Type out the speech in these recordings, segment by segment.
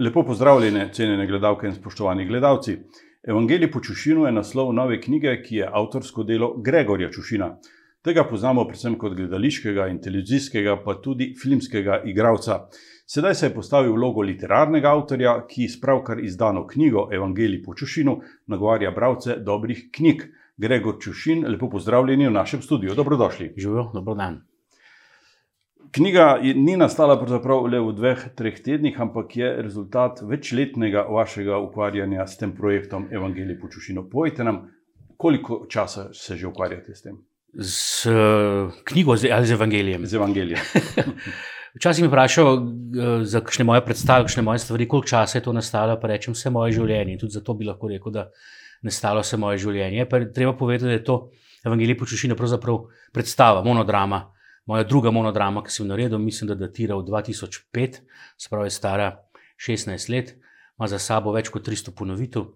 Lepo pozdravljene, cenjene gledalke in spoštovani gledalci. Evangelij po Čušinu je naslov nove knjige, ki je avtorsko delo Gregorja Čušina. Tega poznamo predvsem kot gledališkega in televizijskega, pa tudi filmskega igralca. Sedaj se je postavil vlogo literarnega avtorja, ki s pravkar izdano knjigo Evangelij po Čušinu nagovarja bralce dobrih knjig. Gregor Čušin, lepo pozdravljeni v našem studiu. Dobrodošli. Živijo, dobro dan. Knjiga ni nastala le v dveh, treh tednih, ampak je rezultat večletnega vašega ukvarjanja s tem projektom Evangelij po Čušinu. Povejte nam, koliko časa se že ukvarjate s tem? Z uh, knjigo ali z Evangelijem? Z Evangelijem. Včasih mi vprašajo uh, za kakšne moje predstave, kakšne moje stvari, koliko časa je to nastalo, pa rečem vse moje življenje. Tudi zato bi lahko rekel, da je nastalo vse moje življenje. Pa treba povedati, da je to Evangelij po Čušinu pravzaprav predstava, monodrama moja druga monodrama, ki sem jo naredil, mislim, da datira v 2005, spravo je stara 16 let, ima za sabo več kot 300 ponovitev.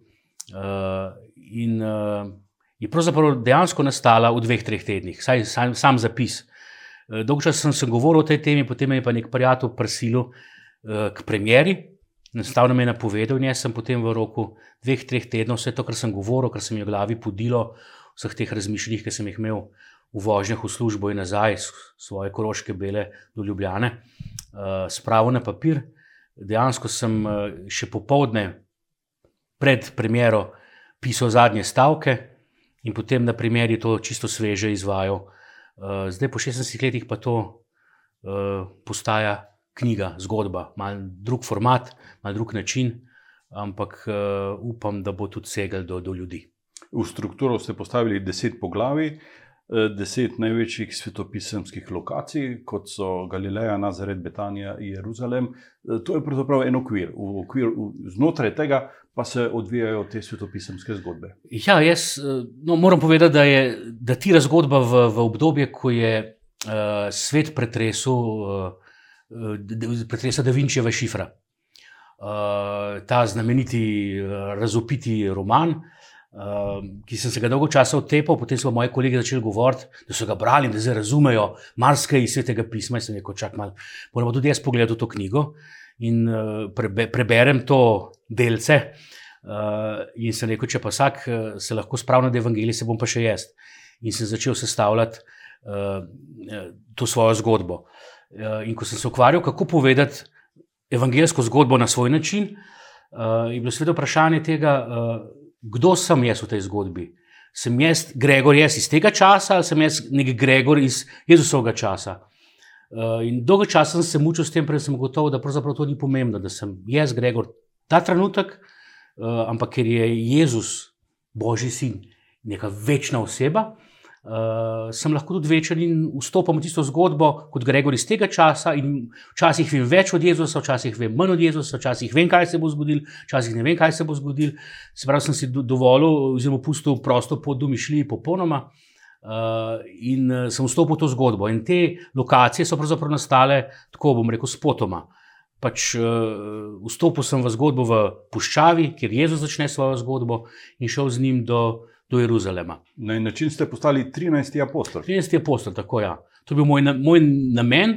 Uh, in uh, je pravzaprav dejansko nastala v dveh, treh tednih, saj sam, sam zapis. Uh, dolgo časa sem, sem govoril o tej temi, potem je pa nek prijatelj prisilil uh, k premjeri. Enostavno me je napovedal, in jaz sem potem v roku dveh, treh tednov vse to, kar sem govoril, kar sem jih v glavi podilo, vseh teh razmišljanj, ki sem jih imel, v vožnjah v službo in nazaj, svoje koroške bele do Ljubljane, uh, spravo na papir. Dejansko sem uh, še popovdne pred premjero pisal zadnje stavke in potem na premjeri to čisto sveže izvajal. Uh, zdaj, po 16 letih, pa to uh, postaja knjiga, zgodba, malo drug format, malo drug način, ampak uh, upam, da bo tudi segel do, do ljudi. V strukturo ste postavili deset poglavij. Deset največjih svetopisemskih lokacij, kot so Galileja, Nazaret, Betanija in Jeruzalem. Eh, to je pravzaprav en okvir. V okvir znotraj tega pa se odvijajo te svetopisemske zgodbe. Ja, jaz eh, no, moram povedati, da je datira zgodba v, v obdobje, ko je uh, svet pretresel, uh, pretresel Da Vinčeva šifra. Uh, ta znameniti, uh, razupiti roman, uh, ki sem se ga dolgo časa otepal, potem so moji kolegi začeli govoriti, da so ga brali da zdaj razumejo marsikaj iz svetega pisma. In sem rekel, čak malo, moramo tudi jaz pogledati to knjigo in uh, prebe, preberem to delce. Uh, in sem rekel, če pa vsak uh, se lahko spravlja na evangelij, se bom pa še jaz. In sem začel sestavljati uh, to svojo zgodbo. Uh, in ko sem se ukvarjal, kako povedati evangeljsko zgodbo na svoj način, uh, je bilo seveda vprašanje tega. Uh, kdo sem jaz v tej zgodbi. Sem jaz Gregor jaz iz tega časa ali sem jaz nek Gregor iz Jezusovega časa. Uh, in dolgo časa sem se mučil s tem, prej sem gotovo, da pravzaprav to ni pomembno, da sem jaz Gregor ta trenutek, uh, ampak ker je Jezus, Božji sin, neka večna oseba, uh, sem lahko tudi večer in vstopam v tisto zgodbo kot Gregor iz tega časa. Včasih vem več od Jezusa, včasih vem manj od Jezusa, včasih vem, kaj se bo zgodilo, včasih ne vem, kaj se bo zgodilo. Se pravi, sem si dovolil, oziroma pustil prosto pod domišlji popolnoma. Uh, in uh, sem vstopil v to zgodbo. In te lokacije so pravzaprav nastale, tako bom rekel, spotoma. Pač, uh, vstopil sem v zgodbo v Puščavi, kjer Jezus začne svojo zgodbo, in šel z njim do, do Jeruzalema. Na način ste postali 13. apostol. 13. apostol, tako ja. To je bil moj, moj namen.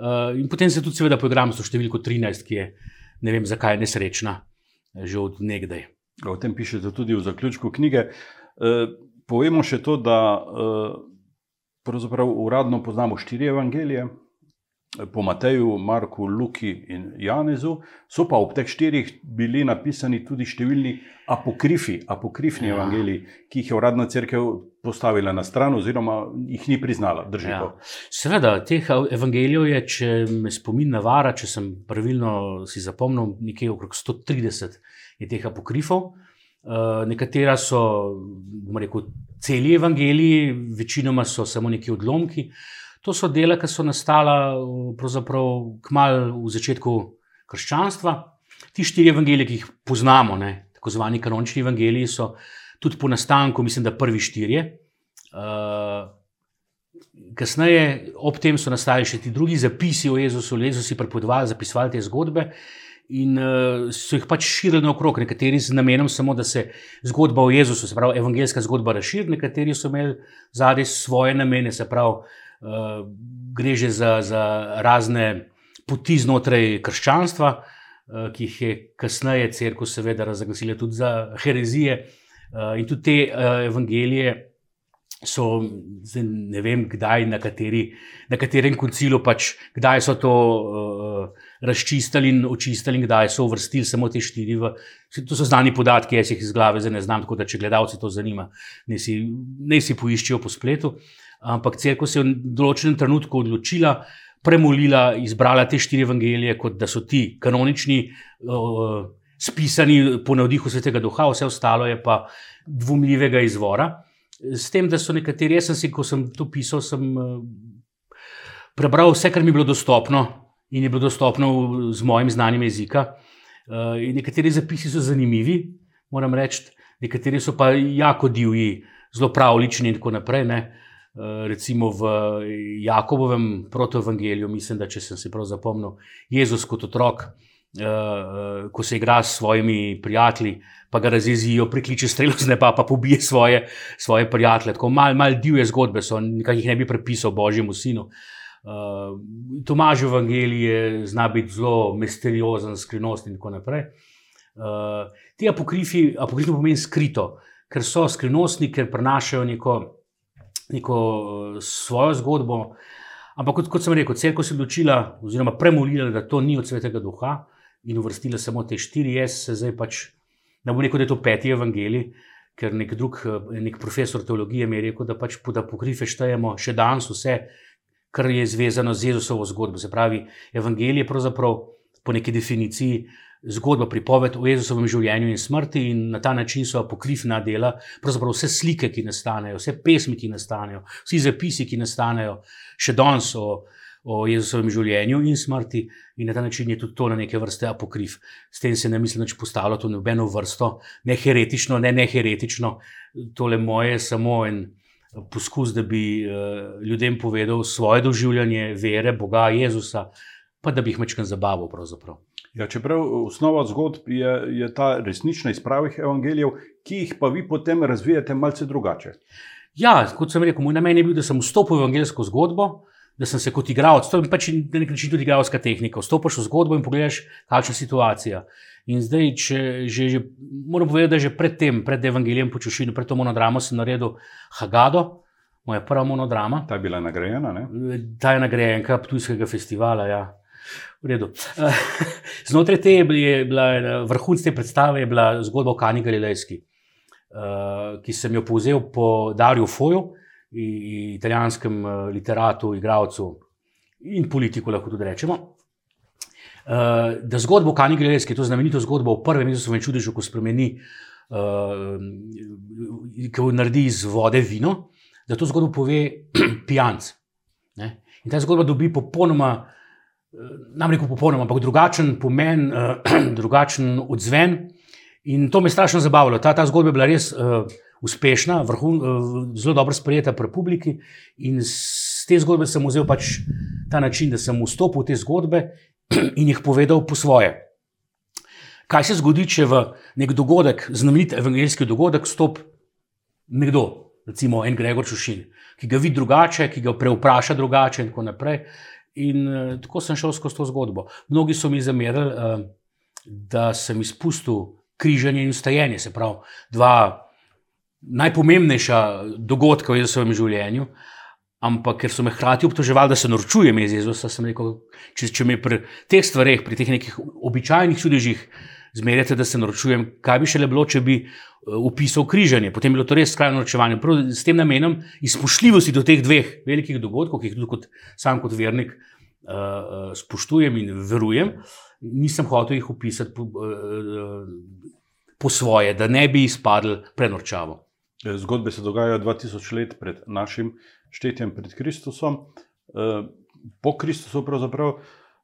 Uh, in potem se tudi, seveda, poigram s številko 13, ki je ne vem, zakaj je nesrečna, eh, že od nekdaj. O tem pišete tudi v zaključku knjige. Uh, povemo še to, da uh, uradno poznamo štiri evangelije, po Mateju, Marku, Luki in Janezu, so pa ob teh štirih bili napisani tudi številni apokrifi, apokrifni ja. evangeliji, ki jih je uradna crkva postavila na stran, oziroma jih ni priznala. Ja. Seveda, teh evangelijev je, če me spomin navara, če sem pravilno si zapomnil, nekje okrog 130 je teh apokrifov. Uh, nekatera so, bomo rekel, celi evangeliji, večinoma so samo neki odlomki. Uh, To so dela, ki so nastala kmalo v začetku krščanstva. Ti štiri evangelije, ki jih poznamo, ne, tako zvani kanonični evangeliji, so tudi po nastanku, mislim, da prvi štirje. Uh, kasneje, ob tem so nastali še ti drugi zapisi o Jezusu, Jezus je pripovedoval, zapisoval te zgodbe. In uh, so jih pač širili naokrog, nekateri z namenom samo, da se zgodba o Jezusu, se pravi, evangeljska zgodba razširi, nekateri so imeli zadaj svoje namene, se pravi, gre že za, za razne poti znotraj krščanstva. uh, ki jih je kasneje crkva, seveda, razglasila tudi za herezije. Uh, in tudi te uh, evangelije so, ne vem, kdaj, na, kateri, na katerem koncilu, pač, kdaj so to uh, razčistili in očistili, in kdaj so uvrstili samo te štiri. V, to so znani podatki, jaz jih iz glave zdaj ne znam, tako da če gledalci to zanima, ne si, ne si poiščijo po spletu. Ampak crkva se je v določenem trenutku odločila, premolila, izbrala te štiri evangelije, kot da so ti kanonični, uh, spisani po navdihu svetega duha, vse ostalo je pa dvomljivega izvora. S tem, da so nekateri, jaz sem si, ko sem to pisal, sem uh, prebral vse, kar mi je bilo dostopno in je bilo dostopno z mojim znanjem jezika. Uh, nekateri zapisi so zanimivi, moram reči, nekateri so pa jako divji, zelo pravlični in tako naprej. Ne. Recimo v Jakobovem protoevangeliju, mislim, da če sem si prav zapomnil, Jezus kot otrok, eh, eh, ko se igra s svojimi prijatelji, pa ga razjezijo, prikliče strelo z neba, pa pobije svoje, svoje prijatelje. Tako malo mal divje zgodbe so, nekaj jih ne bi prepisal Božjemu sinu. Uh, Tomaž Evangelije zna biti zelo misteriozen, skrivnost in tako naprej. Uh, ti apokrifi, apokrifi pomeni skrito, ker so skrivnostni, ker prenašajo neko neko eh, svojo zgodbo. Ampak, kot, kot sem rekel, crkva se je odločila, oziroma premolila, da to ni od svetega duha in uvrstila samo te štiri, jaz se zdaj pač ne bom rekel, da je to peti evangelij, ker nek drug, eh, nek profesor teologije mi je rekel, da pač da pokrife štejemo še danes vse, kar je zvezano z Jezusovo zgodbo. Se pravi, evangelij je pravzaprav po neki definiciji zgodba, pripoved o Jezusovem življenju in smrti, in na ta način so apokrifna dela, pravzaprav vse slike, ki nastanejo, vse pesmi, ki nastanejo, vsi zapisi, ki nastanejo še danes o, o Jezusovem življenju in smrti, in na ta način je tudi to na neke vrste apokrif. S tem se ne mislim, da če postavlja to nobeno vrsto, ne heretično, ne ne heretično, tole moje je samo en. Poskus, da bi uh, ljudem povedal svoje doživljanje vere, Boga, Jezusa, pa da bi jih večkrat zabaval. Pravzaprav. Ja, čeprav osnova zgodb je, je ta resnična iz pravih evangelijev, ki jih pa vi potem razvijate malce drugače. Ja, kot sem rekel, moj namen je bil, da sem vstopil v evangeljsko zgodbo, da sem se kot igralec, to je pač na nek način tudi igralska tehnika. Vstopiš v zgodbo in pogledaš, kakšna je situacija. In zdaj, če že, že moram povedati, da že predtem, pred evangelijem počušino, pred to monodramo sem naredil Hagado, moja prva monodrama. Ta je bila nagrajena, ne? Ta je nagrajena, Ptujskega festivala, ja. V redu. Znotraj te je bila vrhunec te predstave, je bila zgodba o Kani Galilejski, eh, ki sem jo povzel po Darju Foju, italijanskem eh, literatu, igravcu in politiku, lahko tudi rečemo. Eh, da zgodbo o Kani Galilejski, to znamenito zgodbo o prvem Jezusovem čudežu, ko spremeni, ko naredi iz vode vino, da to zgodbo pove pijanc. In ta zgodba dobi popolnoma nam rekel, popolnoma, ampak drugačen pomen, uh, drugačen odzven. In to me je strašno zabavalo. Ta, ta zgodba je bila res uh, uspešna, vrhun, uh, zelo dobro sprejeta v publiki. In z te zgodbe sem vzel pač ta način, da sem vstopil v te zgodbe in jih povedal po svoje. Kaj se zgodi, če v nek dogodek, znamenit evangeljski dogodek, vstopi nekdo, recimo en Gregor Čušin, ki ga vidi drugače, ki ga preupraša drugače, in tako naprej. In uh, tako sem šel skozi to zgodbo. Mnogi so mi zamerili, uh, da sem izpustil križanje in stajenje, se pravi, dva najpomembnejša dogodka v Jezusovem življenju. Ampak ker so me hkrati obtoževali, da se norčujem iz Jezusa, sem rekel, če, če me pri teh stvareh, pri teh nekih običajnih čudežih, zmerjate, da se norčujem, kaj bi še le bilo, če bi upisal eh, križanje. Potem je bilo to res skrajno norčevanje. Prav s tem namenom izpoštljivosti do teh dveh velikih dogodkov, ki jih tudi kot, sam kot vernik uh, spoštujem in verujem, nisem hotel jih upisati po, uh, po svoje, da ne bi izpadli prenorčavo. Zgodbe se dogajajo 2000 let pred našim štetjem pred Kristusom, po Kristusu pravzaprav.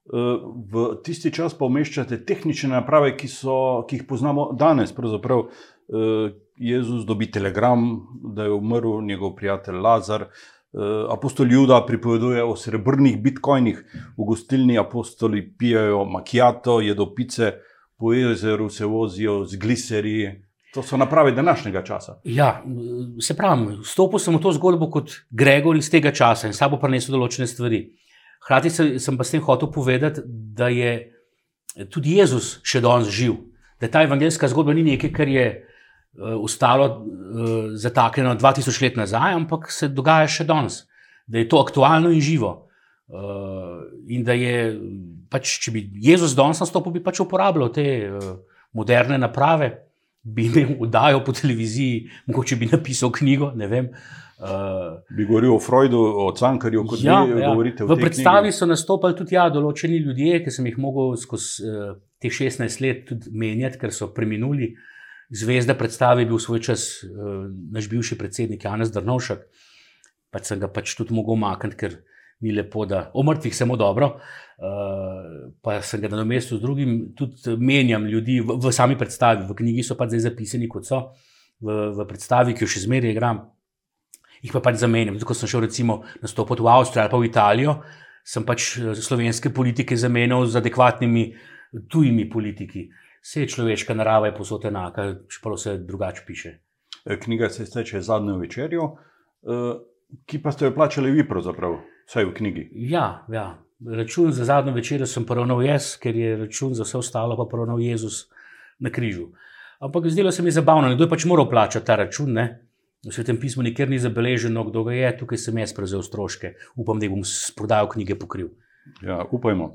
Eh, v tisti čas pa umeščate tehnične naprave, ki, so, ki jih poznamo danes. Pravzaprav eh, Jezus dobi telegram, da je umrl njegov prijatelj Lazar. Apostol Juda pripoveduje o srebrnih bitcoinih, v gostilni apostoli pijajo makijato, jedo pice, po jezeru se vozijo z gliserji, To so naprave današnjega časa. Ja, se pravi, stopil sem v to zgodbo kot Gregor iz tega časa in sabo prenesel določene stvari. Hrati sem pa s tem hotel povedati, da je tudi Jezus še danes živ. Da ta evangeljska zgodba ni nekaj, kar je uh, ostalo uh, zataknjeno 2000 let nazaj, ampak se dogaja še danes. Da je to aktualno in živo. Uh, in da je, pač, če bi Jezus danes nastopil, bi pač uporabljal te uh, moderne naprave, bi imel vdajo po televiziji, mogoče bi napisal knjigo, ne vem. Uh, bi govoril o Freudu, o Cankarju, kot ja, vi ja. govorite. V predstavi knjigi. so nastopili tudi ja, določeni ljudje, ki sem jih mogel skozi uh, teh 16 let menjati, ker so preminuli. Zvezda predstave je bil svoj čas uh, naš bivši predsednik Janez Drnovšek, pač sem ga pač tudi mogel omakniti, ker ni lepo, da o mrtvih samo dobro. Uh, pa sem ga na mestu z drugim tudi menjam ljudi v, v sami predstavi, v knjigi so pač zdaj zapisani kot so, v, v predstavi, ki jo še zmeraj igram jih pa pač zamenjam. Ko sem šel recimo nastopiti v Avstrijo ali pa v Italijo, sem pač eh, slovenske politike zamenjal z adekvatnimi tujimi politiki. Vse človeška narava je posod enaka, čeprav se drugače piše. E, knjiga se izteče zadnjo večerjo, e, ki pa ste jo plačali vi, pravzaprav, vsaj v knjigi. Ja, ja. račun za zadnjo večerjo sem poravnal jaz, ker je račun za vse ostalo pa poravnal Jezus na križu. Ampak zdelo se mi zabavno, kdo je pač moral plačati ta račun. Ne? V svetem pismu nikjer ni zabeleženo, kdo ga je, tukaj sem jaz prevzel stroške. Upam, da bom s prodajo knjige pokril. Ja, upajmo.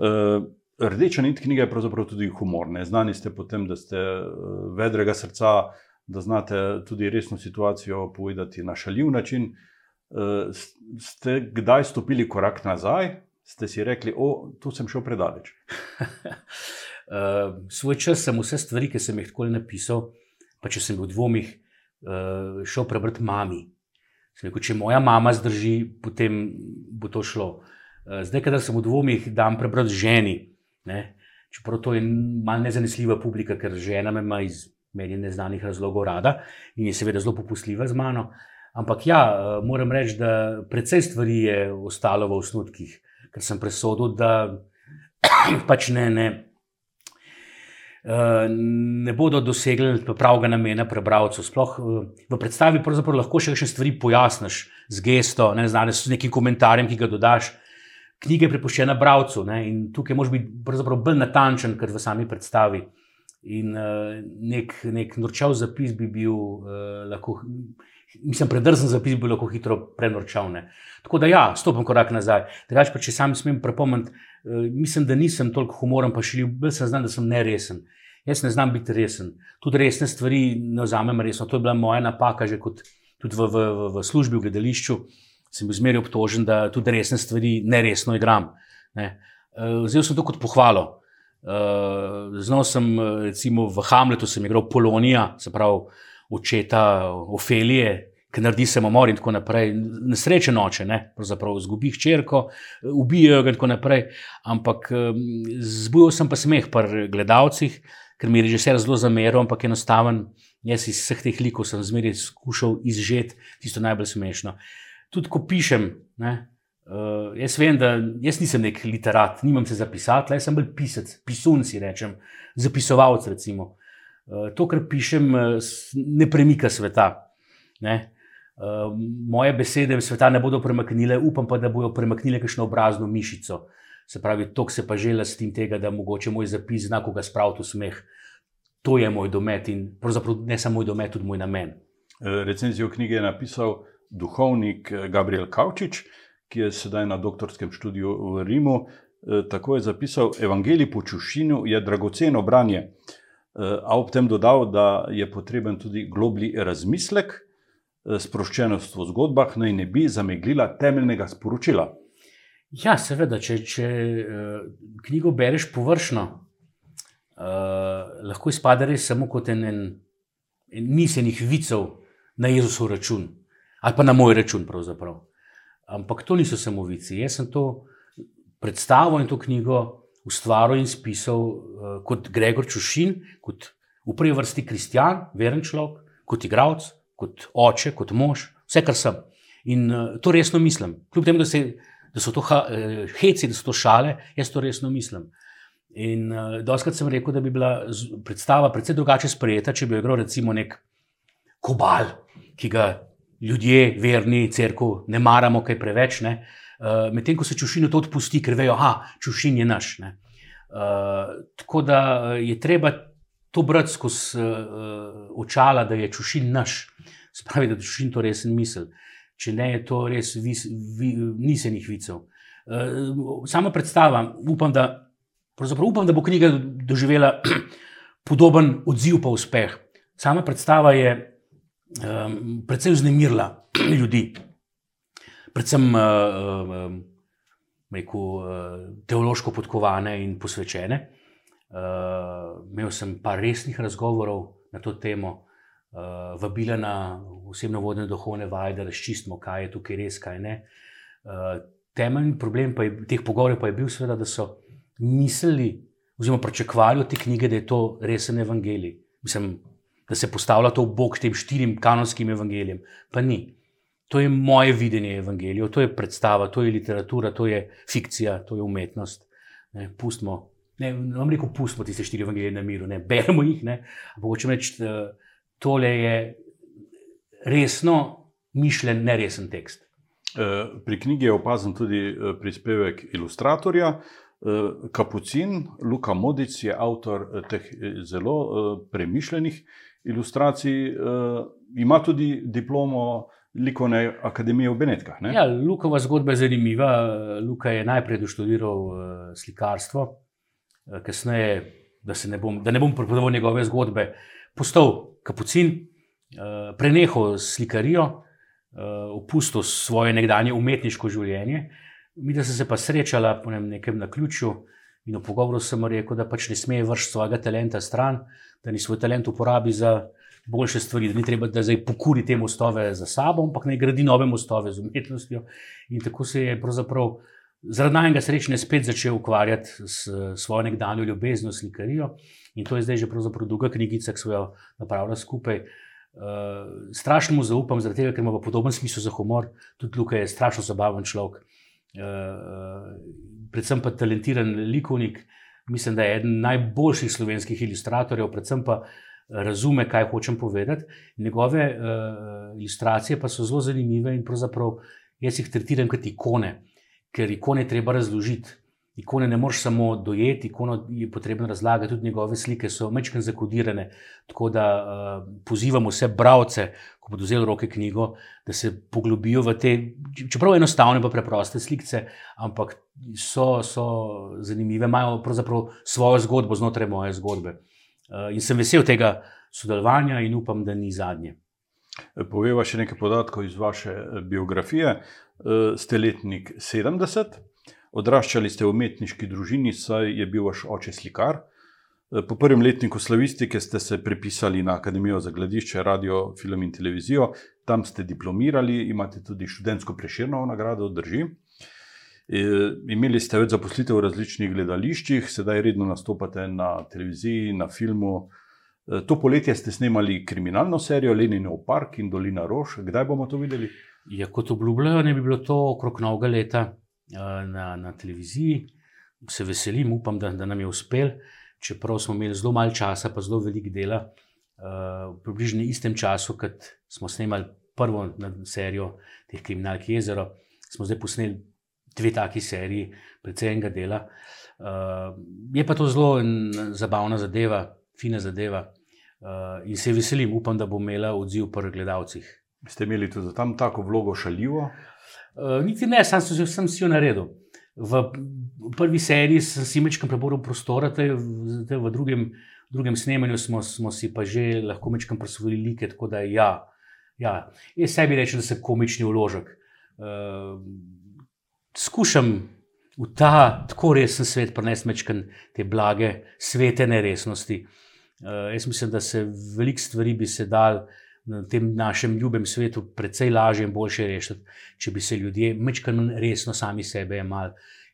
Uh, rdeča nit knjige je pravzaprav tudi humor. Ne? Znani ste potem, da ste uh, vedrega srca, da znate tudi resno situacijo povedati na šaljiv način. Uh, ste kdaj stopili korak nazaj, ste si rekli, o, tu sem šel predaleč? uh, svoj čas sem vse stvari, ki sem jih tako napisal, pa če sem bil v dvomih uh, šel prebrati mami. Rekel, če moja mama zdrži, potem bo to šlo. Uh, zdaj, kadar sem v dvomih, da bom prebral ženi. Ne? Čeprav to je malo nezanesljiva publika, ker žena me ima iz meni neznanih razlogov rada in je seveda zelo popustljiva z mano. Ampak ja, uh, moram reči, da precej stvari je ostalo v osnutkih, ker sem presodil, da pač ne. ne ne bodo dosegli pravega namena prebralcev. Sploh eh, v predstavi lahko še nekaj stvari pojasniš z gesto, ne znaš s nekim komentarjem, ki ga dodaš. Knjige je prepuščena bralcu in tukaj moraš biti bolj natančen, kot v sami predstavi. In uh, nek, nek norčav zapis bi bil uh, lahko, mislim, predrzen zapis bi lahko hitro prenorčal. Ne. Tako da, ja, stopim korak nazaj. Drugač pa, če sam smem prepomniti, uh, mislim, da nisem toliko humoren, pa še bolj sem znal, da sem neresen. Jaz ne znam biti resen. Tudi resne stvari ne vzamem resno. To je bila moja napaka, že kot, tudi v, v, v, službi, v gledališču. Sem bil zmeraj obtožen, da tudi resne stvari neresno igram. Ne. Vzel sem to kot pohvalo. Znal sem, recimo v Hamletu, sem igral Polonija, se pravi očeta Ofelije, ki naredi samomor in tako naprej. Nesreče noče, ne? pravzaprav zgubi črko, ubijajo ga in tako naprej. Ampak zbudil sem pa smeh pri gledalcih ker mi je režiser zelo zameril, ampak enostaven. Jaz iz vseh teh likov sem zmeraj skušal izžeti tisto najbolj smešno. Tudi ko pišem, ne, uh, jaz vem, da jaz nisem nek literat, nimam se zapisati, jaz sem bolj pisec, pisun si rečem, zapisovalec. Uh, to, kar pišem, uh, ne premika sveta. Ne. Uh, moje besede sveta ne bodo premaknile, upam pa, da bodo premaknile kakšno obrazno mišico. Se pravi, to se pa že lastim tega, da mogoče moj zapis zna koga spraviti v smeh. To je moj domet in pravzaprav ne samo moj domet, tudi moj namen. E, recenzijo knjige je napisal duhovnik e, Gabriel Kavčič, ki je sedaj na doktorskem študiju v Rimu. E, tako je zapisal: Evangelij po čušinu je dragoceno branje. A ob tem dodal, da je potreben tudi globlji razmislek, sproščenost v zgodbah naj ne bi zameglila temeljnega sporočila. Ja, seveda, če, če uh, knjigo bereš površno, uh, lahko izpade res samo kot en, en, en miselnih vicev na Jezusov račun ali pa na moj račun. Pravzaprav. Ampak to niso samo vici. Jaz sem to predstavil in to knjigo ustvaril in spisal uh, kot Gregor Čušin, kot v prvi vrsti kristjan, veren človek, kot igralec, kot oče, kot mož, vse kar sem. In uh, to resno mislim. Kljub temu, da se da so to uh, heci, da so to šale, jaz to resno mislim. In uh, doskrat sem rekel, da bi bila predstava precej drugače sprejeta, če bi jo igral recimo nek kobal, ki ga ljudje, verni, crkvu, ne maramo kaj preveč. Uh, Medtem ko se čušino to odpusti, ker vejo, da čušin je naš. Ne. tako da je treba to brati skozi uh, očala, da je čušin naš, spravi, da je čušin to resen misel. Če ne je to res vis, vi, nisenih vicev. Uh, sama predstava, upam, da, upam, da bo knjiga doživela podoben odziv, pa uspeh. Sama predstava je um, predvsem vznemirila ljudi, predvsem uh, um, rekel, uh, teološko podkovane in posvečene. Uh, imel sem pa resnih razgovorov na to temo, uh, vabila na osebno vodne dohodne vaje, da razčistimo, kaj je tukaj res, kaj ne. Uh, temeljni problem je, teh pogovorov pa je bil, seveda, da so mislili, oziroma pričakovali od te knjige, da je to resen evangelij. Mislim, da se postavlja to v bok tem štirim kanonskim evangelijem. Pa ni. To je moje videnje evangelijev, to je predstava, to je literatura, to je fikcija, to je umetnost. Ne, pustimo ne, ne vam rekel, pustimo tiste štiri evangelije na miru, ne beremo jih. Ampak hočem reči, tole je resno mišljen, neresen tekst. Eh, pri knjigi je opazen tudi eh, prispevek ilustratorja. Eh, Kapucin, Luka Modic je avtor teh zelo premišljenih ilustracij, ima tudi diplomo Likovne akademije v Benetkah. Ja, Lukova zgodba je zanimiva. Luka je najprej doštudiral slikarstvo, kasneje, da, ne bom, da ne bom pripovedoval njegove zgodbe, postal kapucin, eh, prenehal slikarijo, eh, opustil svoje nekdanje umetniško življenje. Mi, da sem se pa srečala po nekem naključju in v pogovoru sem rekel, da pač ne sme vršiti svojega talenta stran, da ni svoj talent uporabi za boljše stvari, da ni treba, da zdaj pokuri te mostove za sabo, ampak naj gradi nove mostove z umetnostjo. In tako se je pravzaprav zaradi najmenjega srečanja spet začel ukvarjati s svojo nekdanjo ljubeznijo, slikarijo. In to je zdaj že pravzaprav druga knjigica, ki so jo napravili skupaj. Uh, strašno mu zaupam, zaradi tega, ker ima podoben smisel za humor, tudi Luka je strašno zabaven človek, uh, predvsem pa talentiran likovnik. Mislim, da je eden najboljših slovenskih ilustratorjev, predvsem pa razume, kaj hočem povedati. Njegove uh, ilustracije pa so zelo zanimive in pravzaprav jaz jih tretiram kot ikone. Ker ikone treba razložiti. Ikone ne moreš samo dojeti, ikono je potrebno razlagati, tudi njegove slike so mečken zakodirane. Tako da uh, pozivamo vse bralce, ko bodo vzeli roke knjigo, da se poglobijo v te, čeprav enostavne, pa preproste slike, ampak so, so zanimive, imajo pravzaprav svojo zgodbo znotraj moje zgodbe. Uh, in sem vesel tega sodelovanja in upam, da ni zadnje. Poveva še nekaj podatkov iz vaše biografije. Eh, ste letnik 70, odraščali ste v umetniški družini, saj je bil vaš oče slikar. Eh, po prvem letniku slavistike ste se prepisali na Akademijo za gledališče, radio, film in televizijo, tam ste diplomirali, imate tudi študentsko preširno nagrado, drži. Imeli ste več zaposlitev v različnih gledališčih, sedaj redno nastopate na televiziji, na filmu. E, to poletje ste snemali kriminalno serijo Leninov park in Dolina Rož. Kdaj bomo to videli? Ja, kot obljubljajo, ne bi bilo to okrog novega leta uh, na, na televiziji. Se veselim, upam, da, da nam je uspel, čeprav smo imeli zelo malo časa, pa zelo veliko dela. Uh, približno v istem času, kot smo snemali prvo serijo teh kriminalk jezero, smo zdaj posneli dve taki seriji, predvsem enega dela. Uh, je pa to zelo zabavna zadeva, fina zadeva. Uh, in se veselim, upam, da bo imela odziv pri gledalcih. Ste imeli tudi tam tako vlogo šaljivo? Uh, niti ne, sam sem, sem si jo naredil. V prvi seriji sem si večkrat prebral prostora, te, te v drugem, drugem snemanju smo, smo si pa že lahko večkrat presvojili like. Tako da, ja, ja. jaz sebi rečem, da sem komični vložek. Uh, skušam v ta tako resen svet prenesti večkrat te blage, svete neresnosti. Uh, jaz mislim, da se veliko stvari bi se dal na tem našem ljubem svetu precej lažje in boljše rešiti, če bi se ljudje mečkano resno sami sebe imeli.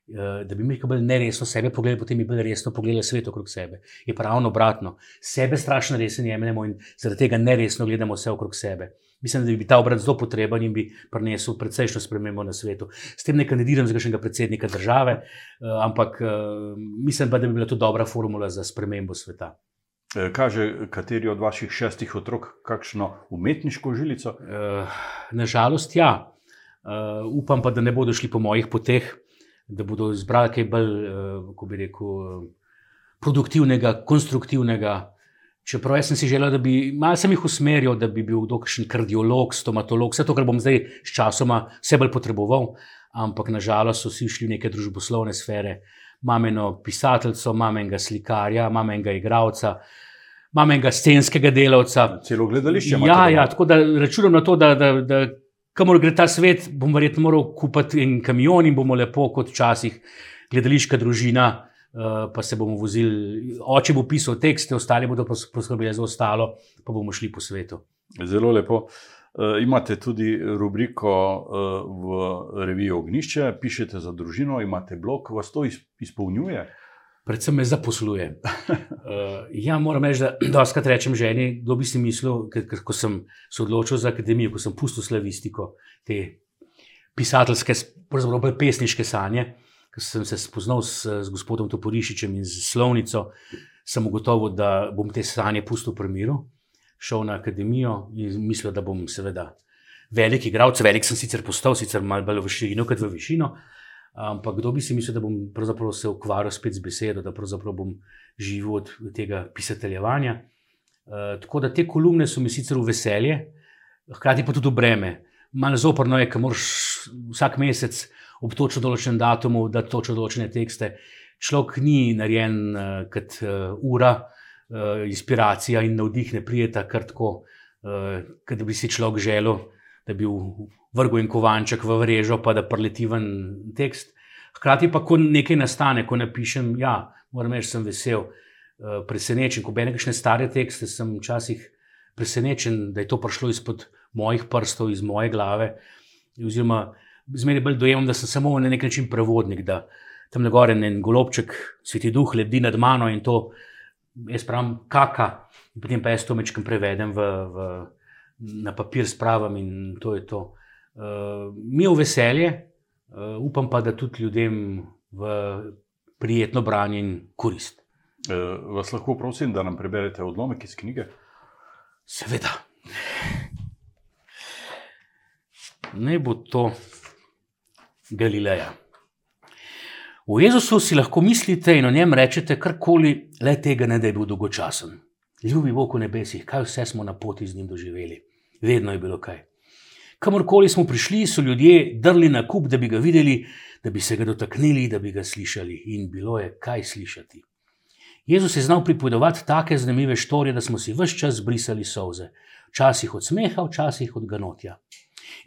Eh, da bi mi bolj neresno sebe pogledali, potem bi bolj resno pogledali svet okrog sebe. Je pa ravno obratno. Sebe strašno resno jemljemo in zaradi tega neresno gledamo vse okrog sebe. Mislim, da bi ta obrat zelo potreben in bi prinesel precejšno spremembo na svetu. S tem ne kandidiram za kakšnega predsednika države, eh, ampak mislim pa, da bi bila to dobra formula za spremembo sveta. Eh, kaže kateri od vaših šestih otrok kakšno umetniško žilico? Uh, Nažalost, ja. Uh, upam pa, da ne bodo šli po mojih poteh, da bodo izbrali kaj bolj, uh, kako bi rekel, produktivnega, konstruktivnega. Čeprav sem si želel, da bi malo sem jih usmeril, da bi bil kakšen kardiolog, stomatolog, vse to, kar bom zdaj s časoma vse bolj potreboval, ampak nažalost so vsi šli v neke družboslovne sfere. Imam eno pisateljico, imam enega slikarja, imam enega igralca, imam enega scenskega delavca. Celo gledališče. Ja, ja, tako da računam na to, da, da, da kamor gre ta svet, bom verjetno moral kupiti en kamion in bomo lepo kot včasih gledališka družina. Eh, pa se bomo vozili, oče bo pisal tekste, ostali bodo poskrbeli za ostalo, pa bomo šli po svetu. Zelo lepo. Uh, imate tudi rubriko uh, v reviji Ognišče, pišete za družino, imate blog, vas to izpolnjuje? Predvsem me zaposluje. Uh, ja, moram reči, da doskrat rečem ženi, kdo bi si mislil, ko sem se odločil za akademijo, ko sem pustil slavistiko, te pisateljske, pravzaprav pesniške sanje. Uh, ko sem se spoznal s, s gospodom Toporišičem in z slovnico, sem ugotovil, da bom te sanje pustil pri miru, šel na akademijo in mislil, da bom seveda velik igralec. Velik sem sicer postal, sicer malo bolj v širino kot v višino. Ampak kdo bi si mislil, da bom se ukvarjal spet z besedo, da bom živel od tega pisateljevanja. Uh, tako da te kolumne so mi sicer v veselje, hkrati pa tudi v breme. Malo zoprno je, ker moraš vsak mesec ob točno določenem datumu, da točno določene tekste. Človek ni narejen uh, kot uh, ura, uh, inspiracija in navdih ne prijeta kar tako, uh, da bi si človek želel, da bi vrgel en kovanček v vrežo, pa da preleti ven tekst. Hkrati pa, ko nekaj nastane, ko napišem, ja, moram reči, sem vesel, uh, presenečen. Ko berem nekaj stare tekste, sem včasih presenečen, da je to prišlo izpod mojih prstov, iz moje glave. Oziroma, zmeraj bolj dojemam, da sem samo na nek način prevodnik, da tam gore en golobček, sveti duh, lebdi nad mano in to jaz pravim, kaka, in potem pa jaz to mečkam prevedem v, v, na papir s pravom in to je to. Uh, mi je v veselje, uh, upam pa, da tudi ljudem v prijetno branje in korist. Uh, vas lahko prosim, da nam preberete odlomek iz knjige? Seveda. Ne bo to. Galileja. O Jezusu si lahko mislite in o njem rečete karkoli, le tega ne da je bil dolgočasen. Ljubi Bog v nebesih, kaj vse smo na poti z njim doživeli. Vedno je bilo kaj. Kamorkoli smo prišli, so ljudje drli na kup, da bi ga videli, da bi se ga dotaknili, da bi ga slišali. In bilo je kaj slišati. Jezus je znal pripovedovati take zanimive štorije, da smo si vse čas brisali solze, včasih od smeha, včasih od ganotja.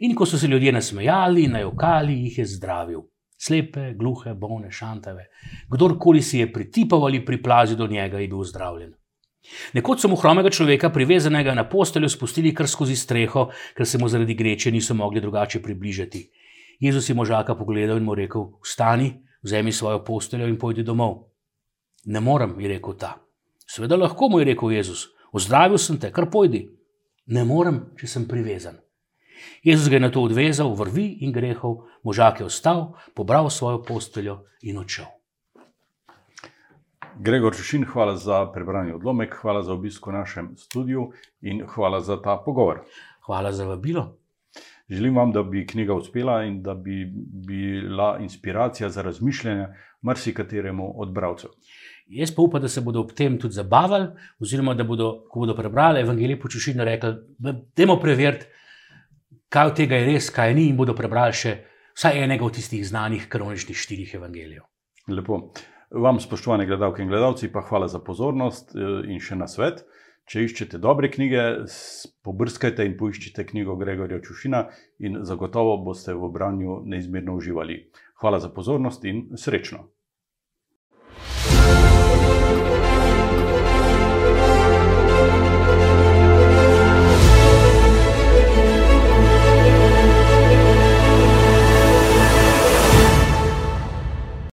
In ko so se ljudje nasmejali najokali, jih je zdravil. Slepe, gluhe, bolne, šantave. Kdorkoli si je pritipal ali priplazil do njega, je bil zdravljen. Nekoč so mu hromega človeka, privezanega na posteljo, spustili kar skozi streho, ker se mu zaradi greče niso mogli drugače približati. Jezus je možaka pogledal in mu rekel: Vstani, vzemi svojo posteljo in pojdi domov. Ne morem, je rekel ta. Seveda lahko, mu je rekel Jezus, ozdravil sem te, kar pojdi. Ne morem, če sem privezan. Jezus ga je na to odvezal, vrvi in grehov, možak je ostal, pobral svojo posteljo in odšel. Gregor Češin, hvala za prebranje odlomek, hvala za obisk v našem studiu in hvala za ta pogovor. Hvala za vabilo. Želim vam, da bi knjiga uspela in da bi bila inspiracija za razmišljanje marsikateremu od bralcev. Jaz pa upam, da se bodo ob tem tudi zabavali, oziroma da bodo, ko bodo prebrali Evangelijo počušino, rekli: da je preveriti, kaj od tega je res, kaj ni, in bodo prebrali še vsaj enega od tistih znanih kanoničnih štirih evangelijev. Lepo. Vam, spoštovane gledalke in gledalci, pa hvala za pozornost eh, in še na svet. Če iščete dobre knjige, pobrskajte in poiščite knjigo Gregorja Čušina in zagotovo boste v branju neizmerno uživali. Hvala za pozornost in srečno.